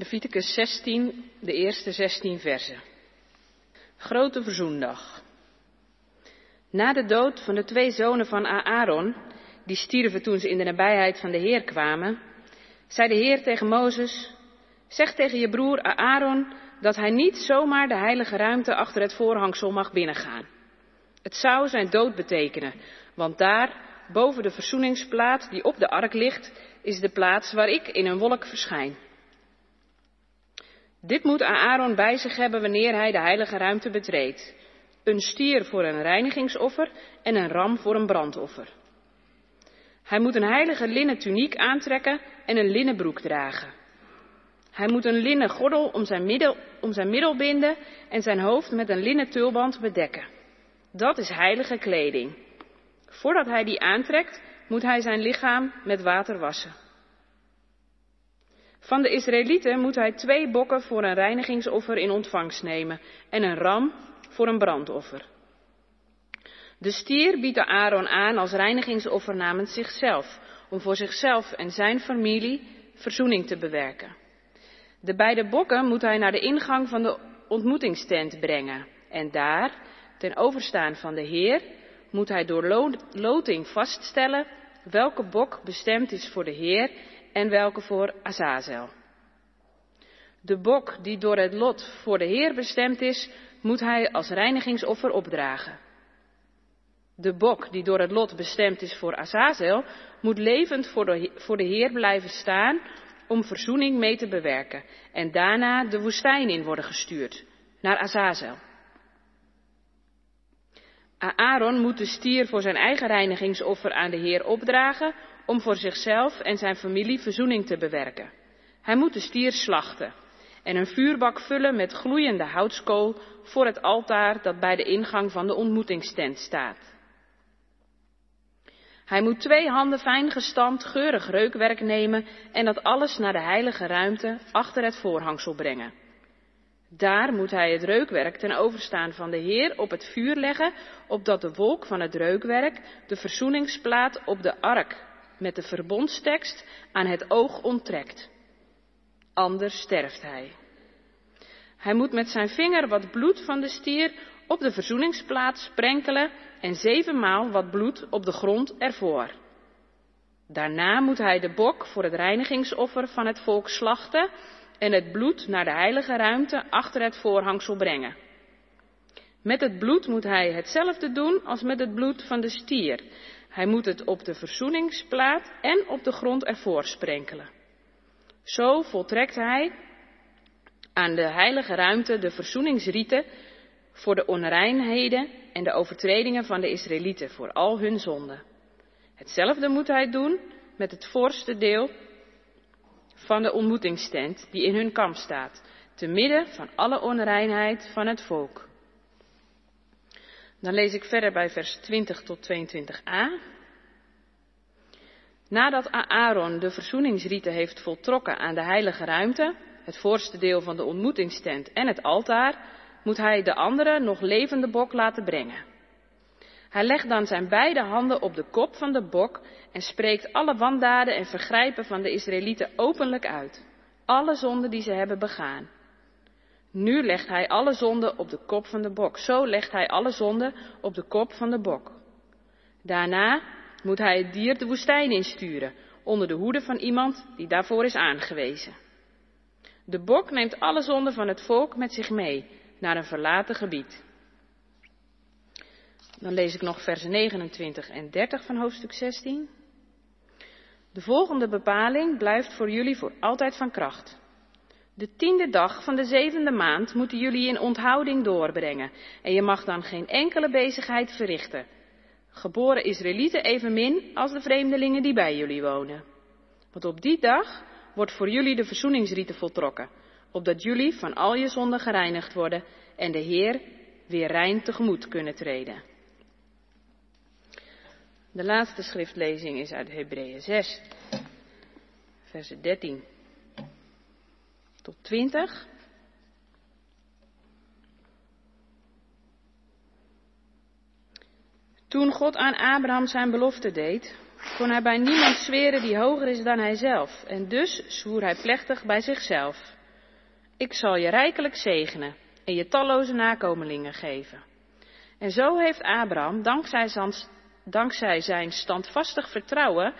Leviticus 16, de eerste 16 versen. Grote Verzoendag. Na de dood van de twee zonen van Aaron, die stierven toen ze in de nabijheid van de Heer kwamen, zei de Heer tegen Mozes, zeg tegen je broer Aaron dat hij niet zomaar de heilige ruimte achter het voorhangsel mag binnengaan. Het zou zijn dood betekenen, want daar, boven de verzoeningsplaat die op de ark ligt, is de plaats waar ik in een wolk verschijn. Dit moet Aaron bij zich hebben wanneer hij de heilige ruimte betreedt. Een stier voor een reinigingsoffer en een ram voor een brandoffer. Hij moet een heilige linnen tuniek aantrekken en een linnen broek dragen. Hij moet een linnen gordel om zijn, middel, om zijn middel binden en zijn hoofd met een linnen tulband bedekken. Dat is heilige kleding. Voordat hij die aantrekt, moet hij zijn lichaam met water wassen. Van de Israëlieten moet hij twee bokken voor een reinigingsoffer in ontvangst nemen en een ram voor een brandoffer. De stier biedt Aaron aan als reinigingsoffer namens zichzelf, om voor zichzelf en zijn familie verzoening te bewerken. De beide bokken moet hij naar de ingang van de ontmoetingstent brengen en daar, ten overstaan van de Heer, moet hij door loting vaststellen welke bok bestemd is voor de Heer en welke voor Azazel. De bok die door het lot voor de Heer bestemd is, moet hij als reinigingsoffer opdragen. De bok die door het lot bestemd is voor Azazel, moet levend voor de, Heer blijven staan om verzoening mee te bewerken en daarna de woestijn in worden gestuurd, naar Azazel. Aaron moet de stier voor zijn eigen reinigingsoffer aan de Heer opdragen om voor zichzelf en zijn familie verzoening te bewerken. Hij moet de stier slachten en een vuurbak vullen met gloeiende houtskool voor het altaar dat bij de ingang van de ontmoetingstent staat. Hij moet twee handen fijn gestampt, geurig reukwerk nemen en dat alles naar de heilige ruimte achter het voorhangsel brengen. Daar moet hij het reukwerk ten overstaan van de Heer op het vuur leggen, opdat de wolk van het reukwerk de verzoeningsplaat op de ark met de verbondstekst aan het oog onttrekt. Anders sterft hij. Hij moet met zijn vinger wat bloed van de stier op de verzoeningsplaat sprenkelen en zevenmaal wat bloed op de grond ervoor. Daarna moet hij de bok voor het reinigingsoffer van het volk slachten en het bloed naar de heilige ruimte achter het voorhangsel brengen. Met het bloed moet hij hetzelfde doen als met het bloed van de stier. Hij moet het op de verzoeningsplaat en op de grond ervoor sprenkelen. Zo voltrekt hij aan de heilige ruimte de verzoeningsrieten voor de onreinheden en de overtredingen van de Israëlieten, voor al hun zonden. Hetzelfde moet hij doen met het voorste deel van de ontmoetingstent die in hun kamp staat, te midden van alle onreinheid van het volk. Dan lees ik verder bij vers 20 tot 22a. Nadat Aaron de verzoeningsrieten heeft voltrokken aan de heilige ruimte, het voorste deel van de ontmoetingstent en het altaar, moet hij de andere nog levende bok laten brengen. Hij legt dan zijn beide handen op de kop van de bok en spreekt alle wandaden en vergrijpen van de Israëlieten openlijk uit. Alle zonden die ze hebben begaan. Nu legt hij alle zonden op de kop van de bok. Zo legt hij alle zonden op de kop van de bok. Daarna moet hij het dier de woestijn insturen, onder de hoede van iemand die daarvoor is aangewezen. De bok neemt alle zonden van het volk met zich mee naar een verlaten gebied. Dan lees ik nog versen 29 en 30 van hoofdstuk 16. De volgende bepaling blijft voor jullie voor altijd van kracht. De tiende dag van de zevende maand moeten jullie in onthouding doorbrengen en je mag dan geen enkele bezigheid verrichten. Geboren Israëlieten evenmin als de vreemdelingen die bij jullie wonen. Want op die dag wordt voor jullie de verzoeningsrieten voltrokken, opdat jullie van al je zonden gereinigd worden en de Heer weer rein tegemoet kunnen treden. De laatste schriftlezing is uit Hebreeën 6, versen 13 tot 20. Toen God aan Abraham zijn belofte deed, kon hij bij niemand zweren die hoger is dan hijzelf. En dus zwoer hij plechtig bij zichzelf. ik zal je rijkelijk zegenen en je talloze nakomelingen geven. En zo heeft Abraham, dankzij zijn standvastig vertrouwen,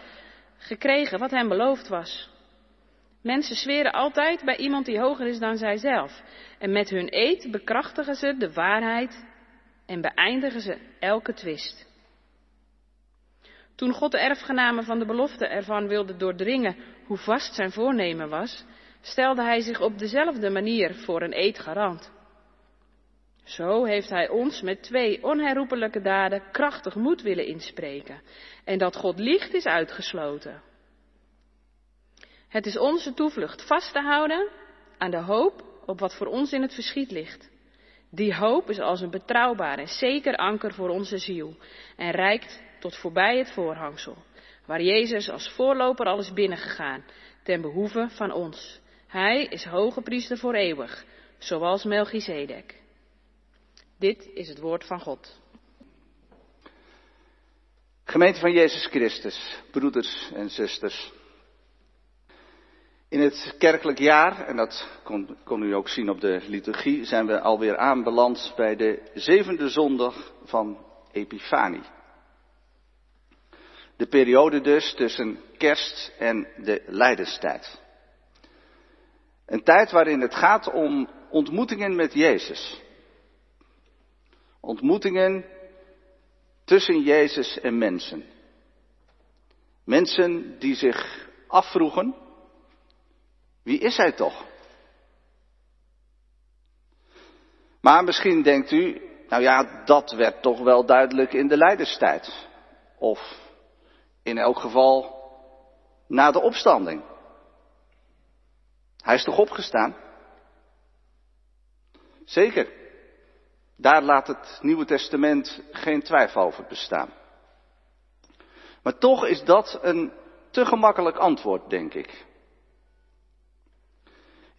gekregen wat hem beloofd was. Mensen zweren altijd bij iemand die hoger is dan zijzelf. En met hun eed bekrachtigen ze de waarheid en beëindigen ze elke twist. Toen God de erfgenamen van de belofte ervan wilde doordringen hoe vast zijn voornemen was, stelde hij zich op dezelfde manier voor een eed garant. Zo heeft hij ons met twee onherroepelijke daden krachtig moed willen inspreken. En dat God liegt is uitgesloten. Het is onze toevlucht vast te houden aan de hoop op wat voor ons in het verschiet ligt. Die hoop is als een betrouwbaar en zeker anker voor onze ziel en reikt tot voorbij het voorhangsel, waar Jezus als voorloper al is binnengegaan, ten behoeve van ons. Hij is hoge priester voor eeuwig, zoals Melchizedek. Dit is het woord van God. Gemeente van Jezus Christus, broeders en zusters. In het kerkelijk jaar, en dat kon, kon, u ook zien op de liturgie, zijn we alweer aanbeland bij de zevende zondag van Epifanie. De periode dus tussen kerst en de lijdenstijd. Een tijd waarin het gaat om ontmoetingen met Jezus. Ontmoetingen tussen Jezus en mensen. Mensen die zich afvroegen, wie is hij toch? Maar misschien denkt u, nou ja, dat werd toch wel duidelijk in de leiderstijd. Of in elk geval na de opstanding. Hij is toch opgestaan? Zeker. Daar laat het Nieuwe Testament geen twijfel over bestaan. Maar toch is dat een te gemakkelijk antwoord, denk ik.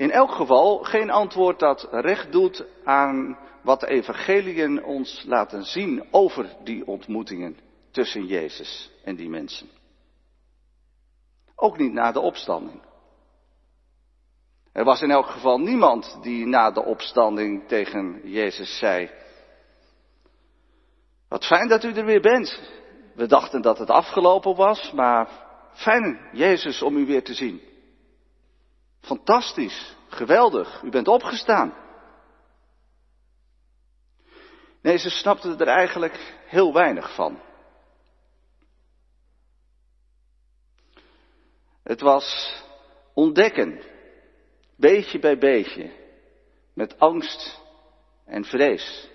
In elk geval geen antwoord dat recht doet aan wat de evangeliën ons laten zien over die ontmoetingen tussen Jezus en die mensen. Ook niet na de opstanding. Er was in elk geval niemand die na de opstanding tegen Jezus zei, wat fijn dat u er weer bent. We dachten dat het afgelopen was, maar fijn, Jezus, om u weer te zien. Fantastisch, geweldig, u bent opgestaan. Nee, ze snapten er eigenlijk heel weinig van. Het was ontdekken, beetje bij beetje, met angst en vrees.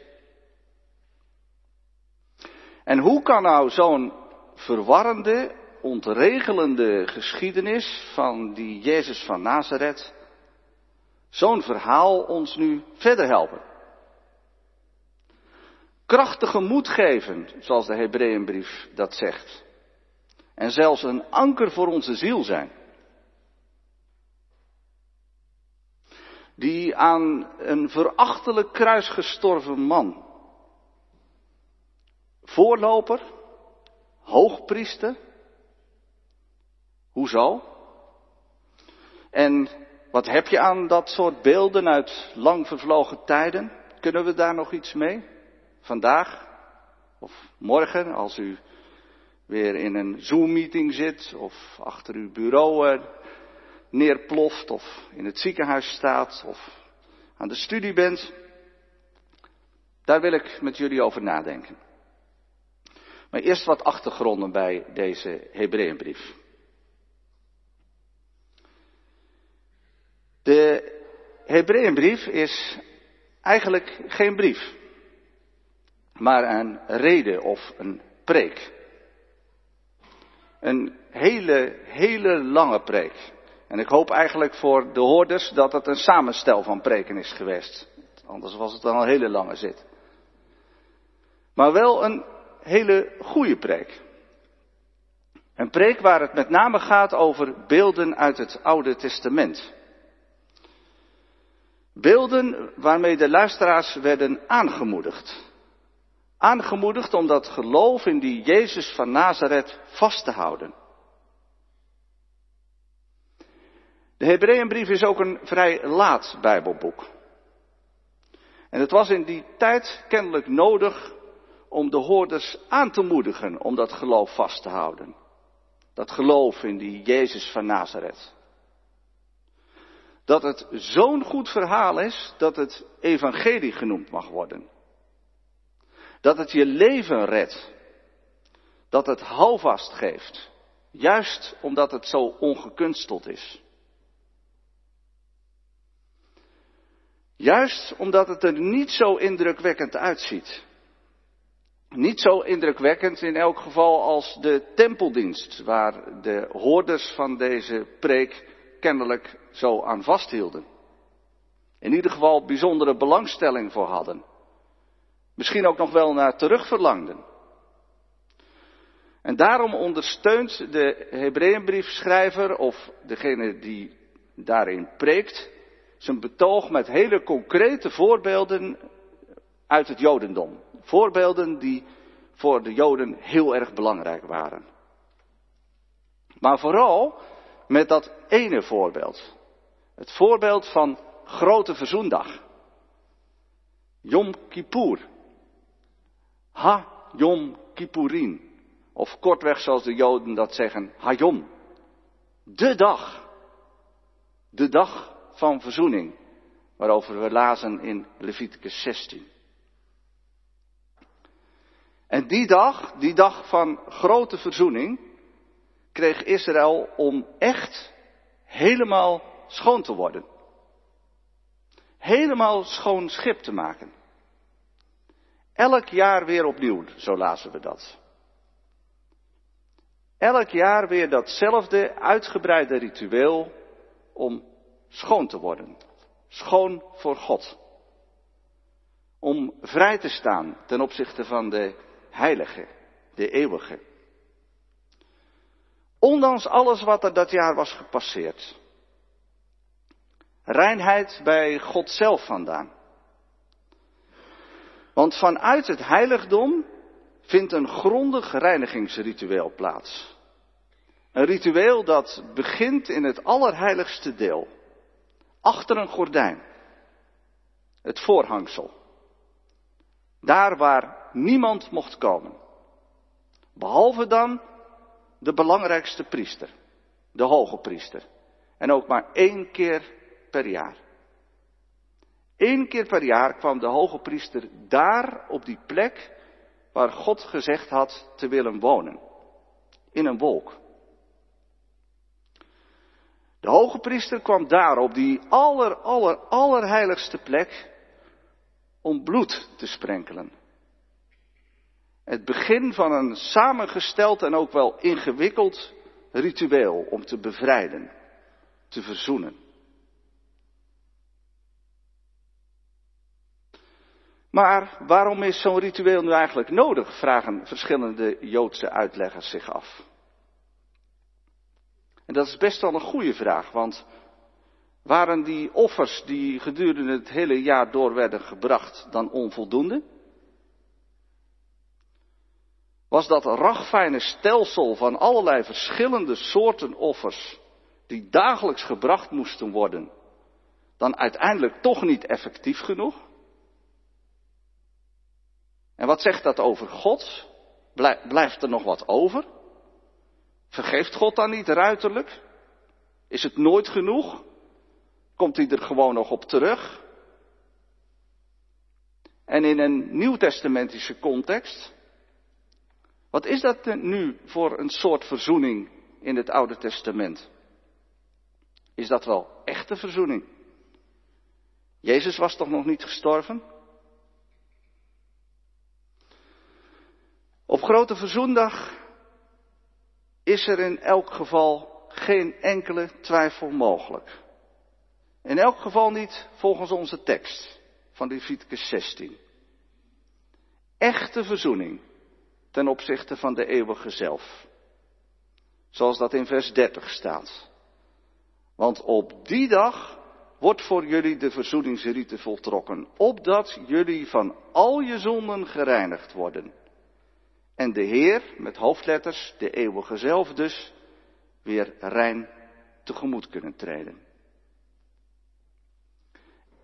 En hoe kan nou zo'n verwarrende, ontregelende geschiedenis van die Jezus van Nazareth, zo'n verhaal ons nu verder helpen? Krachtige moed geven, zoals de Hebreeënbrief dat zegt. En zelfs een anker voor onze ziel zijn. Die aan een verachtelijk kruis gestorven man Voorloper? Hoogpriester? Hoezo? En wat heb je aan dat soort beelden uit lang vervlogen tijden? Kunnen we daar nog iets mee? Vandaag? Of morgen, als u weer in een Zoom-meeting zit, of achter uw bureau neerploft, of in het ziekenhuis staat, of aan de studie bent? Daar wil ik met jullie over nadenken. Maar eerst wat achtergronden bij deze Hebreeënbrief. De Hebreeënbrief is eigenlijk geen brief, maar een reden of een preek. Een hele, hele lange preek. En ik hoop eigenlijk voor de hoorders dat het een samenstel van preken is geweest. Anders was het dan een hele lange zit. Maar wel een hele goede preek. Een preek waar het met name gaat over beelden uit het Oude Testament. Beelden waarmee de luisteraars werden aangemoedigd. Aangemoedigd om dat geloof in die Jezus van Nazareth vast te houden. De Hebreeënbrief is ook een vrij laat Bijbelboek. En het was in die tijd kennelijk nodig om de hoorders aan te moedigen om dat geloof vast te houden. Dat geloof in die Jezus van Nazareth. Dat het zo'n goed verhaal is dat het evangelie genoemd mag worden. Dat het je leven redt. Dat het houvast geeft. Juist omdat het zo ongekunsteld is. Juist omdat het er niet zo indrukwekkend uitziet. Niet zo indrukwekkend in elk geval als de tempeldienst, waar de hoorders van deze preek kennelijk zo aan vasthielden. In ieder geval bijzondere belangstelling voor hadden. Misschien ook nog wel naar terugverlangden. En daarom ondersteunt de Hebreeënbriefschrijver of degene die daarin preekt zijn betoog met hele concrete voorbeelden uit het Jodendom. Voorbeelden die voor de Joden heel erg belangrijk waren. Maar vooral met dat ene voorbeeld. Het voorbeeld van grote verzoendag. Yom Kippur. Ha Yom Kippurin. Of kortweg zoals de Joden dat zeggen, Hayom. De dag. De dag van verzoening, waarover we lazen in Leviticus 16. En die dag, die dag van grote verzoening, kreeg Israël om echt helemaal schoon te worden. Helemaal schoon schip te maken. Elk jaar weer opnieuw, zo lazen we dat. Elk jaar weer datzelfde uitgebreide ritueel om schoon te worden. Schoon voor God. Om vrij te staan ten opzichte van de heilige, de eeuwige. Ondanks alles wat er dat jaar was gepasseerd. Reinheid bij God zelf vandaan. Want vanuit het heiligdom vindt een grondig reinigingsritueel plaats. Een ritueel dat begint in het allerheiligste deel achter een gordijn. Het voorhangsel. Daar waar niemand mocht komen. Behalve dan de belangrijkste priester, de hoge priester. En ook maar één keer per jaar. Eén keer per jaar kwam de hoge priester daar op die plek waar God gezegd had te willen wonen. In een wolk. De hoge priester kwam daar op die aller, aller, allerheiligste plek om bloed te sprenkelen. Het begin van een samengesteld en ook wel ingewikkeld ritueel om te bevrijden, te verzoenen. Maar waarom is zo'n ritueel nu eigenlijk nodig, vragen verschillende Joodse uitleggers zich af. En dat is best wel een goede vraag, want waren die offers die gedurende het hele jaar door werden gebracht dan onvoldoende? Was dat ragfijne stelsel van allerlei verschillende soorten offers die dagelijks gebracht moesten worden, dan uiteindelijk toch niet effectief genoeg? En wat zegt dat over God? Blijft er nog wat over? Vergeeft God dan niet ruiterlijk? Is het nooit genoeg? Komt hij er gewoon nog op terug? En in een nieuwtestamentische context, wat is dat nu voor een soort verzoening in het Oude Testament? Is dat wel echte verzoening? Jezus was toch nog niet gestorven? Op Grote Verzoendag is er in elk geval geen enkele twijfel mogelijk. In elk geval niet volgens onze tekst van Leviticus 16. Echte verzoening ten opzichte van de eeuwige zelf. Zoals dat in vers 30 staat. Want op die dag wordt voor jullie de verzoeningsrite voltrokken, opdat jullie van al je zonden gereinigd worden en de Heer, met hoofdletters, de eeuwige zelf dus, weer rein tegemoet kunnen treden.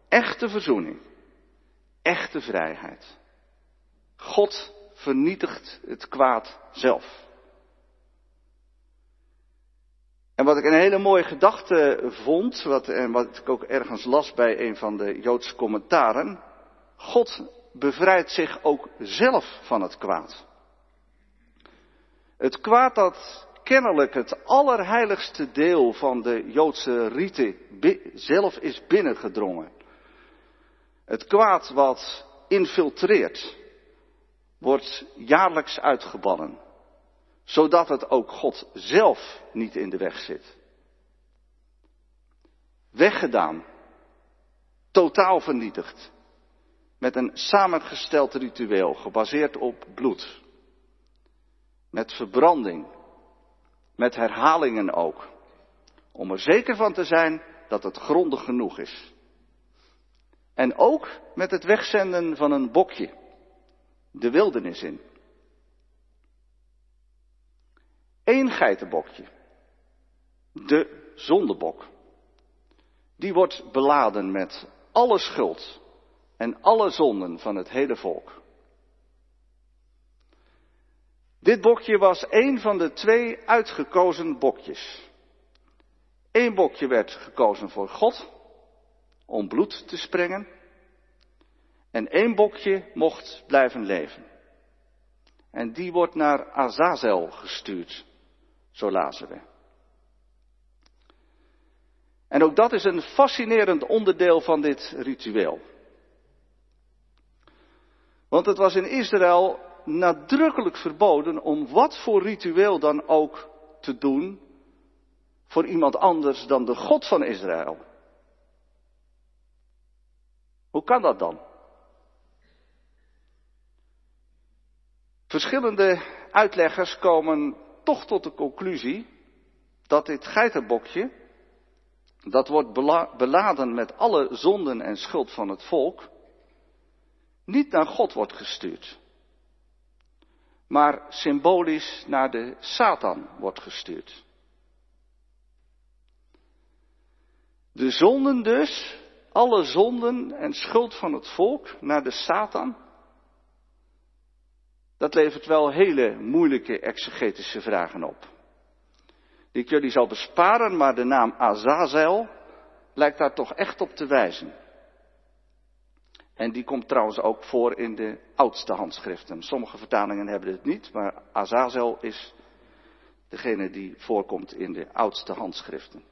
Echte verzoening. Echte vrijheid. God vernietigt het kwaad zelf. En wat ik een hele mooie gedachte vond, wat, en wat ik ook ergens las bij een van de Joodse commentaren. God bevrijdt zich ook zelf van het kwaad. Het kwaad dat kennelijk het allerheiligste deel van de Joodse riten zelf is binnengedrongen. Het kwaad wat infiltreert, wordt jaarlijks uitgebannen, zodat het ook God zelf niet in de weg zit. Weggedaan, totaal vernietigd, met een samengesteld ritueel gebaseerd op bloed, met verbranding, met herhalingen ook, om er zeker van te zijn dat het grondig genoeg is. En ook met het wegzenden van een bokje de wildernis in. Eén geitenbokje, de zondebok, die wordt beladen met alle schuld en alle zonden van het hele volk. Dit bokje was een van de twee uitgekozen bokjes. Eén bokje werd gekozen voor God, om bloed te sprengen. En één bokje mocht blijven leven. En die wordt naar Azazel gestuurd, zo lazen we. En ook dat is een fascinerend onderdeel van dit ritueel. Want het was in Israël nadrukkelijk verboden om wat voor ritueel dan ook te doen voor iemand anders dan de God van Israël. Hoe kan dat dan? Verschillende uitleggers komen toch tot de conclusie dat dit geitenbokje, dat wordt beladen met alle zonden en schuld van het volk, niet naar God wordt gestuurd, maar symbolisch naar de Satan wordt gestuurd. De zonden dus, alle zonden en schuld van het volk naar de Satan, dat levert wel hele moeilijke exegetische vragen op. Die ik jullie zal besparen, maar de naam Azazel lijkt daar toch echt op te wijzen. En die komt trouwens ook voor in de oudste handschriften. Sommige vertalingen hebben het niet, maar Azazel is degene die voorkomt in de oudste handschriften.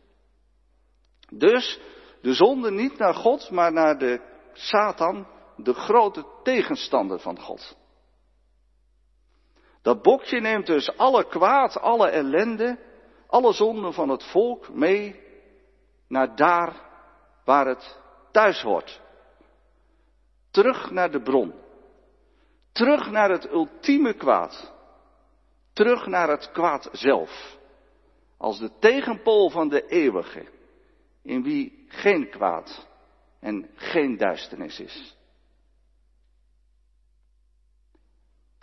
Dus de zonde niet naar God, maar naar de Satan, de grote tegenstander van God. Dat bokje neemt dus alle kwaad, alle ellende, alle zonden van het volk mee naar daar waar het thuis hoort. Terug naar de bron. Terug naar het ultieme kwaad. Terug naar het kwaad zelf. Als de tegenpool van de eeuwige, in wie geen kwaad en geen duisternis is.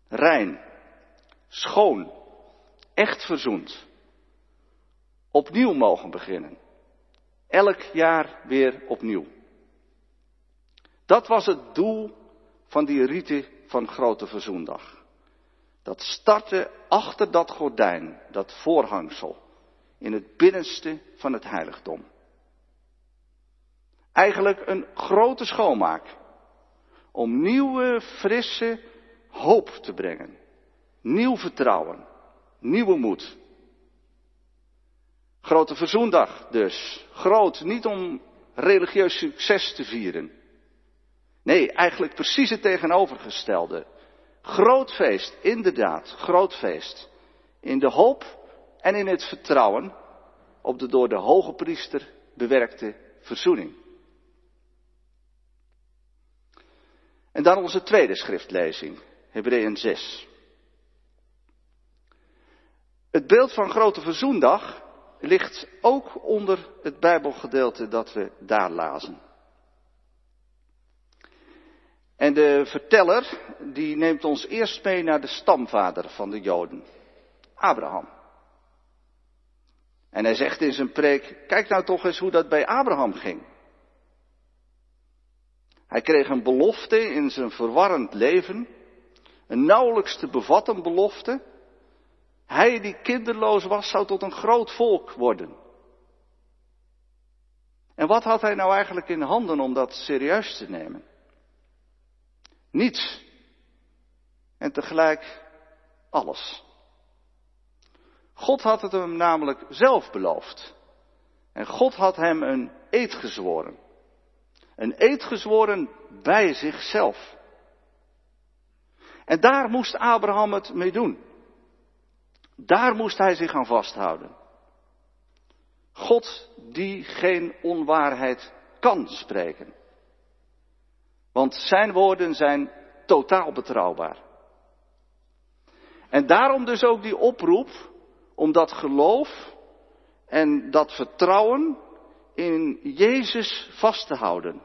Rein, schoon, echt verzoend. Opnieuw mogen beginnen. Elk jaar weer opnieuw. Dat was het doel van die rite van Grote Verzoendag. Dat startte achter dat gordijn, dat voorhangsel, in het binnenste van het heiligdom. Eigenlijk een grote schoonmaak om nieuwe, frisse hoop te brengen Nieuw vertrouwen. Nieuwe moed. Grote verzoendag dus. Groot, niet om religieus succes te vieren. Nee, eigenlijk precies het tegenovergestelde. Groot feest, inderdaad, groot feest. In de hoop en in het vertrouwen op de door de hoge priester bewerkte verzoening. En dan onze tweede schriftlezing, Hebreeën 6. Het beeld van Grote Verzoendag ligt ook onder het Bijbelgedeelte dat we daar lazen. En de verteller, die neemt ons eerst mee naar de stamvader van de Joden, Abraham. En hij zegt in zijn preek, kijk nou toch eens hoe dat bij Abraham ging. Hij kreeg een belofte in zijn verwarrend leven, een nauwelijks te bevatten belofte. Hij die kinderloos was, zou tot een groot volk worden. En wat had hij nou eigenlijk in handen om dat serieus te nemen? Niets. En tegelijk alles. God had het hem namelijk zelf beloofd. En God had hem een eed gezworen. Een eed gezworen bij zichzelf. En daar moest Abraham het mee doen. Daar moest hij zich aan vasthouden. God die geen onwaarheid kan spreken. Want zijn woorden zijn totaal betrouwbaar. En daarom dus ook die oproep om dat geloof en dat vertrouwen in Jezus vast te houden.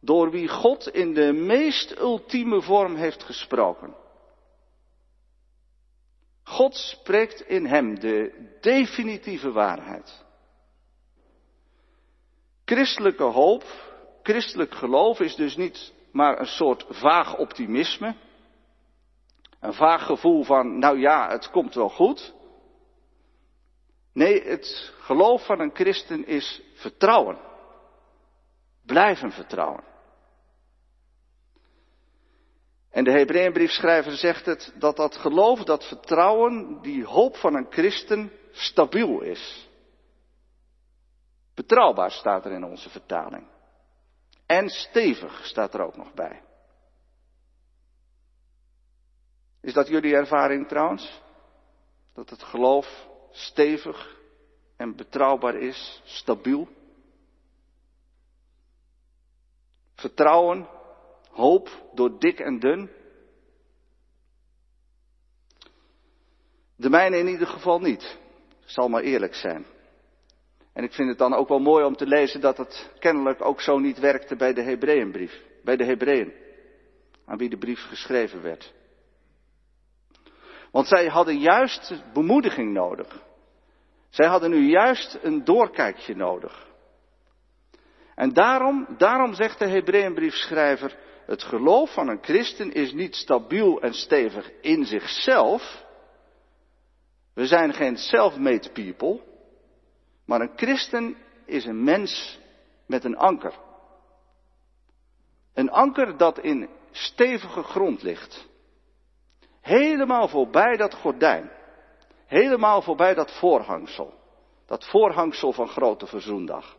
Door wie God in de meest ultieme vorm heeft gesproken. God spreekt in hem de definitieve waarheid. Christelijke hoop, christelijk geloof is dus niet maar een soort vaag optimisme. Een vaag gevoel van, nou ja, het komt wel goed. Nee, het geloof van een christen is vertrouwen. Blijven vertrouwen. En de Hebreeënbriefschrijver zegt het, dat dat geloof, dat vertrouwen, die hoop van een christen stabiel is. Betrouwbaar staat er in onze vertaling. En stevig staat er ook nog bij. Is dat jullie ervaring trouwens? Dat het geloof stevig en betrouwbaar is, stabiel? Vertrouwen, hoop door dik en dun? De mijne in ieder geval niet. Ik zal maar eerlijk zijn. En ik vind het dan ook wel mooi om te lezen dat het kennelijk ook zo niet werkte bij de Hebreeënbrief, bij de Hebreeën, aan wie de brief geschreven werd. Want zij hadden juist bemoediging nodig. Zij hadden nu juist een doorkijkje nodig. En daarom, daarom zegt de Hebreeënbriefschrijver, het geloof van een christen is niet stabiel en stevig in zichzelf. We zijn geen self-made people, maar een christen is een mens met een anker. Een anker dat in stevige grond ligt. Helemaal voorbij dat gordijn. Helemaal voorbij dat voorhangsel. Dat voorhangsel van grote verzoendag.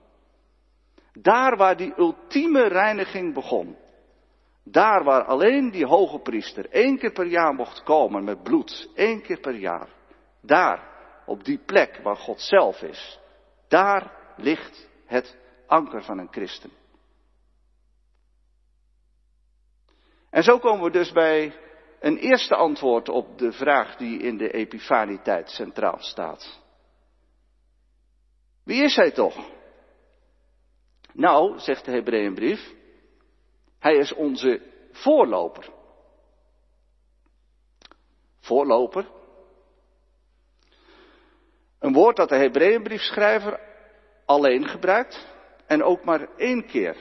Daar waar die ultieme reiniging begon. Daar waar alleen die hoge priester één keer per jaar mocht komen met bloed. één keer per jaar. Daar, op die plek waar God zelf is. Daar ligt het anker van een christen. En zo komen we dus bij een eerste antwoord op de vraag die in de Epifanietijd centraal staat. Wie is hij toch? Nou, zegt de Hebreeënbrief, hij is onze voorloper. Voorloper. Een woord dat de Hebreeënbriefschrijver alleen gebruikt en ook maar één keer.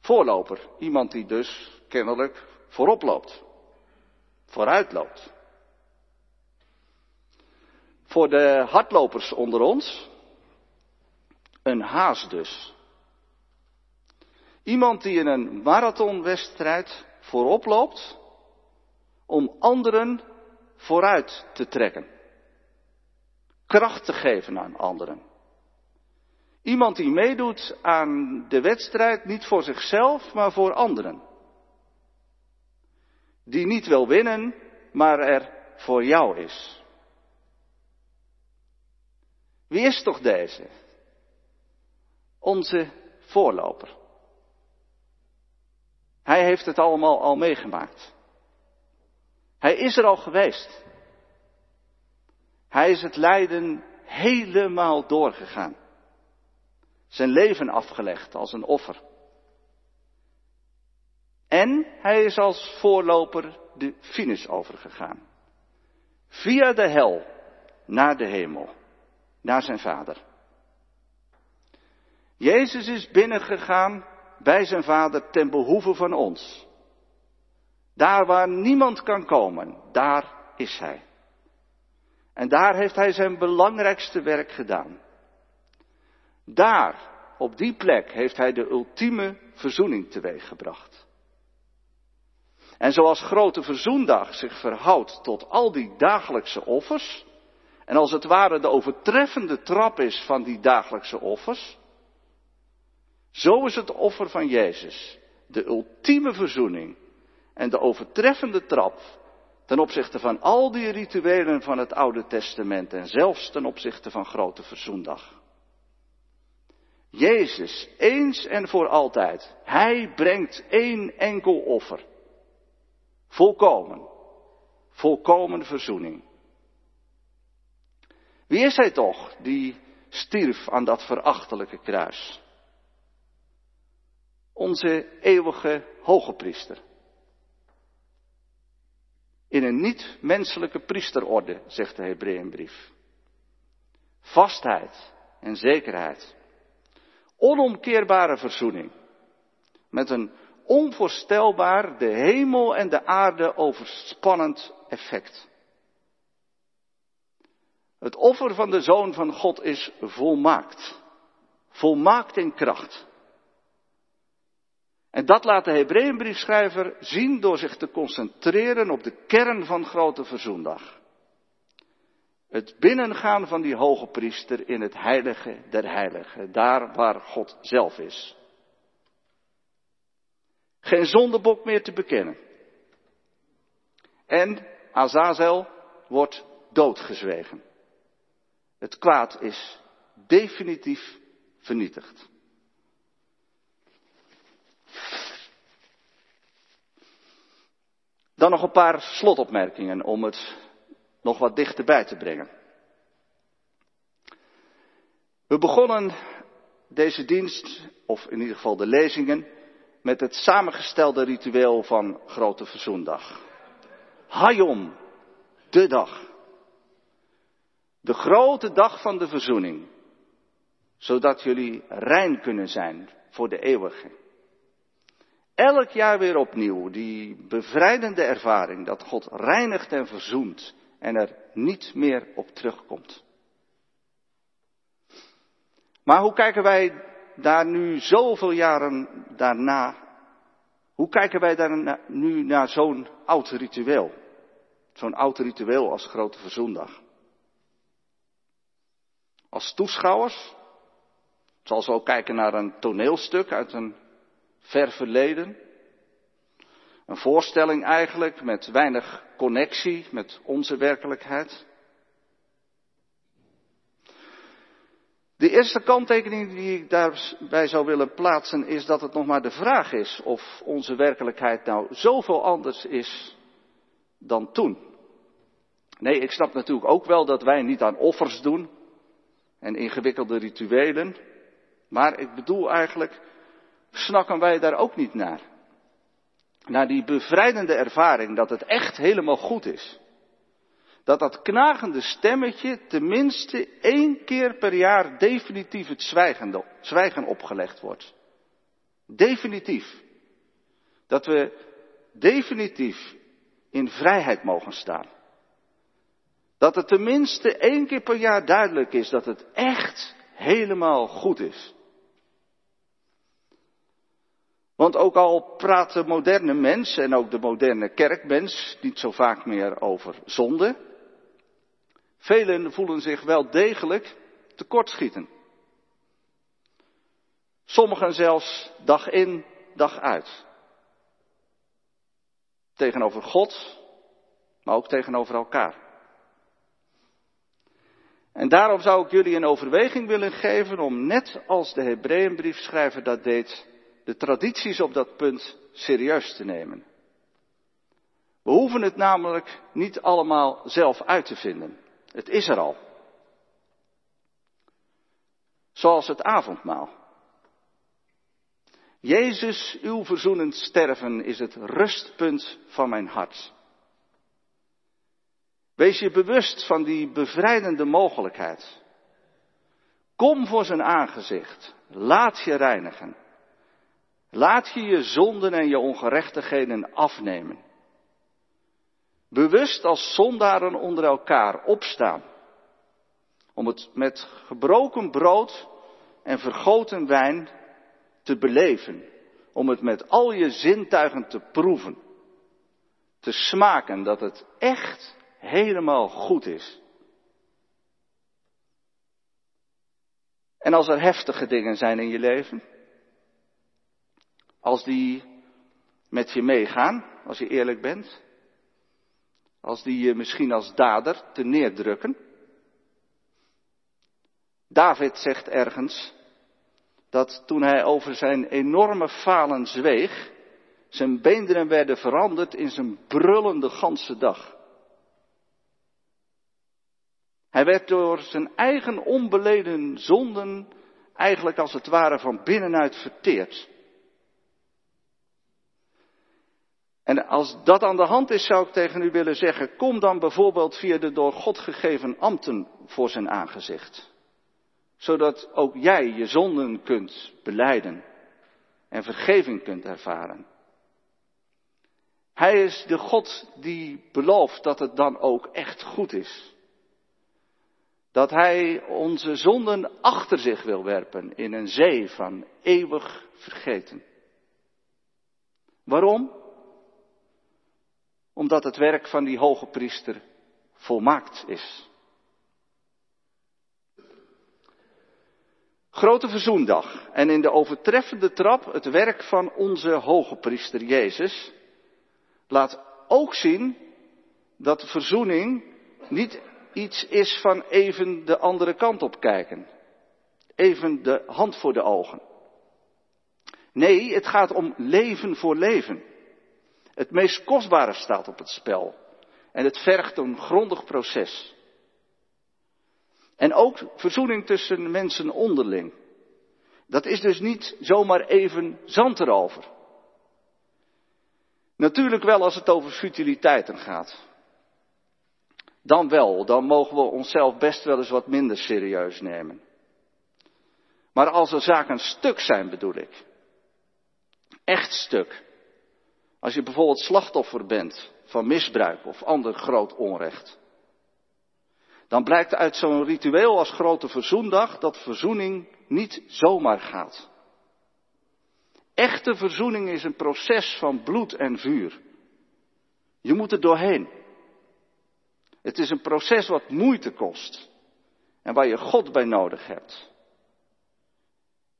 Voorloper, iemand die dus kennelijk voorop loopt, vooruit loopt. Voor de hardlopers onder ons, een haas dus. Iemand die in een marathonwedstrijd voorop loopt om anderen vooruit te trekken. Kracht te geven aan anderen. Iemand die meedoet aan de wedstrijd niet voor zichzelf, maar voor anderen die niet wil winnen, maar er voor jou is. Wie is toch deze? Onze voorloper. Hij heeft het allemaal al meegemaakt. Hij is er al geweest. Hij is het lijden helemaal doorgegaan. Zijn leven afgelegd als een offer. En hij is als voorloper de finish overgegaan. Via de hel naar de hemel, naar zijn vader. Jezus is binnengegaan bij zijn vader ten behoeve van ons. Daar waar niemand kan komen, daar is hij. En daar heeft hij zijn belangrijkste werk gedaan. Daar, op die plek, heeft hij de ultieme verzoening teweeggebracht. En zoals grote verzoendag zich verhoudt tot al die dagelijkse offers, en als het ware de overtreffende trap is van die dagelijkse offers, zo is het offer van Jezus de ultieme verzoening en de overtreffende trap ten opzichte van al die rituelen van het Oude Testament en zelfs ten opzichte van Grote Verzoendag. Jezus, eens en voor altijd, Hij brengt één enkel offer. Volkomen, volkomen verzoening. Wie is Hij toch die stierf aan dat verachtelijke kruis? Onze eeuwige hoge priester in een niet-menselijke priesterorde, zegt de Hebreeënbrief. Vastheid en zekerheid. Onomkeerbare verzoening. Met een onvoorstelbaar de hemel en de aarde overspannend effect. Het offer van de Zoon van God is volmaakt. Volmaakt in kracht. En dat laat de Hebreeënbriefschrijver zien door zich te concentreren op de kern van Grote Verzoendag. Het binnengaan van die hoge priester in het heilige der heiligen, daar waar God zelf is. Geen zondebok meer te bekennen. En Azazel wordt doodgezwegen. Het kwaad is definitief vernietigd. Dan nog een paar slotopmerkingen om het nog wat dichterbij te brengen. We begonnen deze dienst, of in ieder geval de lezingen, met het samengestelde ritueel van Grote Verzoendag. Hayom, de dag. De grote dag van de verzoening. Zodat jullie rein kunnen zijn voor de eeuwige. Elk jaar weer opnieuw die bevrijdende ervaring dat God reinigt en verzoent en er niet meer op terugkomt. Maar hoe kijken wij daar nu zoveel jaren daarna, hoe kijken wij daar nu naar zo'n oud ritueel? Zo'n oud ritueel als Grote Verzoendag. Als toeschouwers, zoals we ook kijken naar een toneelstuk uit een ver verleden. Een voorstelling eigenlijk met weinig connectie met onze werkelijkheid. De eerste kanttekening die ik daarbij zou willen plaatsen is dat het nog maar de vraag is of onze werkelijkheid nou zoveel anders is dan toen. Nee, ik snap natuurlijk ook wel dat wij niet aan offers doen en ingewikkelde rituelen, maar ik bedoel eigenlijk snakken wij daar ook niet naar. Naar die bevrijdende ervaring dat het echt helemaal goed is. Dat dat knagende stemmetje tenminste één keer per jaar definitief het zwijgen, opgelegd wordt. Definitief. Dat we definitief in vrijheid mogen staan. Dat het tenminste één keer per jaar duidelijk is dat het echt helemaal goed is. Want ook al praat de moderne mens en ook de moderne kerkmens niet zo vaak meer over zonde, velen voelen zich wel degelijk tekortschieten. Sommigen zelfs dag in, dag uit. Tegenover God, maar ook tegenover elkaar. En daarom zou ik jullie een overweging willen geven om net als de Hebreeënbriefschrijver dat deed, de tradities op dat punt serieus te nemen. We hoeven het namelijk niet allemaal zelf uit te vinden. Het is er al. Zoals het avondmaal. Jezus, uw verzoenend sterven is het rustpunt van mijn hart. Wees je bewust van die bevrijdende mogelijkheid. Kom voor zijn aangezicht. Laat je reinigen. Laat je je zonden en je ongerechtigheden afnemen. Bewust als zondaren onder elkaar opstaan. Om het met gebroken brood en vergoten wijn te beleven. Om het met al je zintuigen te proeven. Te smaken dat het echt helemaal goed is. En als er heftige dingen zijn in je leven, als die met je meegaan, als je eerlijk bent, als die je misschien als dader te neerdrukken. David zegt ergens dat toen hij over zijn enorme falen zweeg, zijn beenderen werden veranderd in zijn brullende ganse dag. Hij werd door zijn eigen onbeleden zonden eigenlijk als het ware van binnenuit verteerd. En als dat aan de hand is, zou ik tegen u willen zeggen, kom dan bijvoorbeeld via de door God gegeven ambten voor zijn aangezicht. Zodat ook jij je zonden kunt beleiden en vergeving kunt ervaren. Hij is de God die belooft dat het dan ook echt goed is. Dat Hij onze zonden achter zich wil werpen in een zee van eeuwig vergeten. Waarom? Omdat het werk van die hoge priester volmaakt is. Grote Verzoendag en in de overtreffende trap het werk van onze hoge priester Jezus laat ook zien dat verzoening niet iets is van even de andere kant op kijken. Even de hand voor de ogen. Nee, het gaat om leven voor leven. Het meest kostbare staat op het spel. En het vergt een grondig proces. En ook verzoening tussen mensen onderling. Dat is dus niet zomaar even zand erover. Natuurlijk wel als het over futiliteiten gaat. Dan wel, dan mogen we onszelf best wel eens wat minder serieus nemen. Maar als er zaken stuk zijn, bedoel ik. Echt stuk. Als je bijvoorbeeld slachtoffer bent van misbruik of ander groot onrecht. Dan blijkt uit zo'n ritueel als grote verzoendag dat verzoening niet zomaar gaat. Echte verzoening is een proces van bloed en vuur. Je moet er doorheen. Het is een proces wat moeite kost en waar je God bij nodig hebt.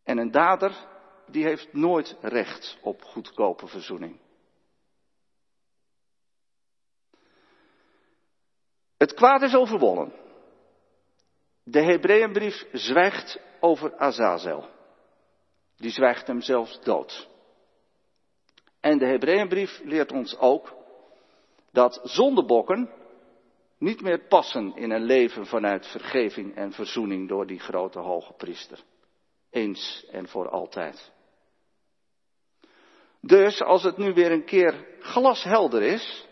En een dader, die heeft nooit recht op goedkope verzoening. Het kwaad is overwonnen. De Hebreeënbrief zwijgt over Azazel. Die zwijgt hem zelfs dood. En de Hebreeënbrief leert ons ook dat zondebokken niet meer passen in een leven vanuit vergeving en verzoening door die grote hoge priester. Eens en voor altijd. Dus als het nu weer een keer glashelder is,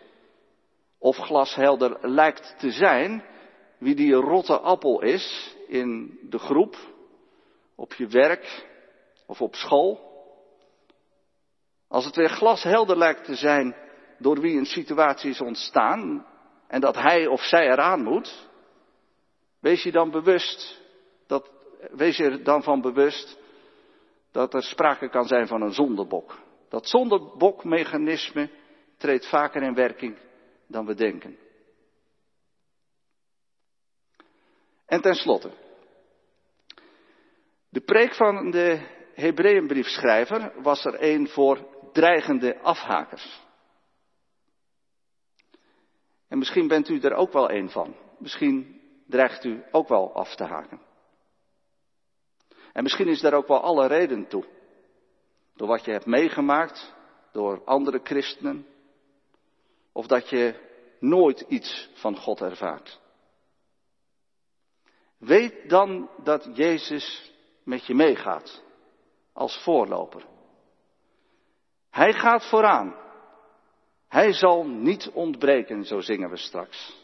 of glashelder lijkt te zijn wie die rotte appel is in de groep, op je werk of op school. Als het weer glashelder lijkt te zijn door wie een situatie is ontstaan en dat hij of zij eraan moet, wees je dan bewust dat, wees je er dan van bewust dat er sprake kan zijn van een zondebok. Dat zondebokmechanisme treedt vaker in werking dan we denken. En tenslotte, de preek van de Hebreeënbriefschrijver was er een voor dreigende afhakers. En misschien bent u er ook wel een van. Misschien dreigt u ook wel af te haken. En misschien is daar ook wel alle reden toe. Door wat je hebt meegemaakt, door andere christenen, of dat je nooit iets van God ervaart. Weet dan dat Jezus met je meegaat als voorloper. Hij gaat vooraan. Hij zal niet ontbreken, zo zingen we straks.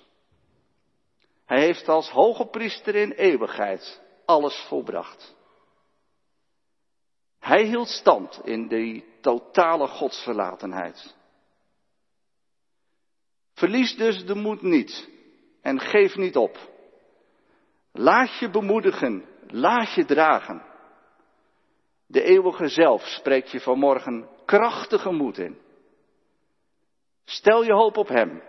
Hij heeft als hoge priester in eeuwigheid alles volbracht. Hij hield stand in die totale godsverlatenheid. Verlies dus de moed niet en geef niet op. Laat je bemoedigen, laat je dragen. De eeuwige zelf spreekt je vanmorgen krachtige moed in. Stel je hoop op Hem.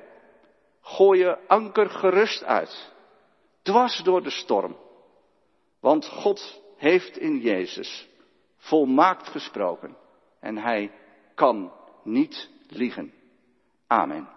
Gooi je anker gerust uit. Dwars door de storm. Want God heeft in Jezus volmaakt gesproken. En Hij kan niet liegen. Amen.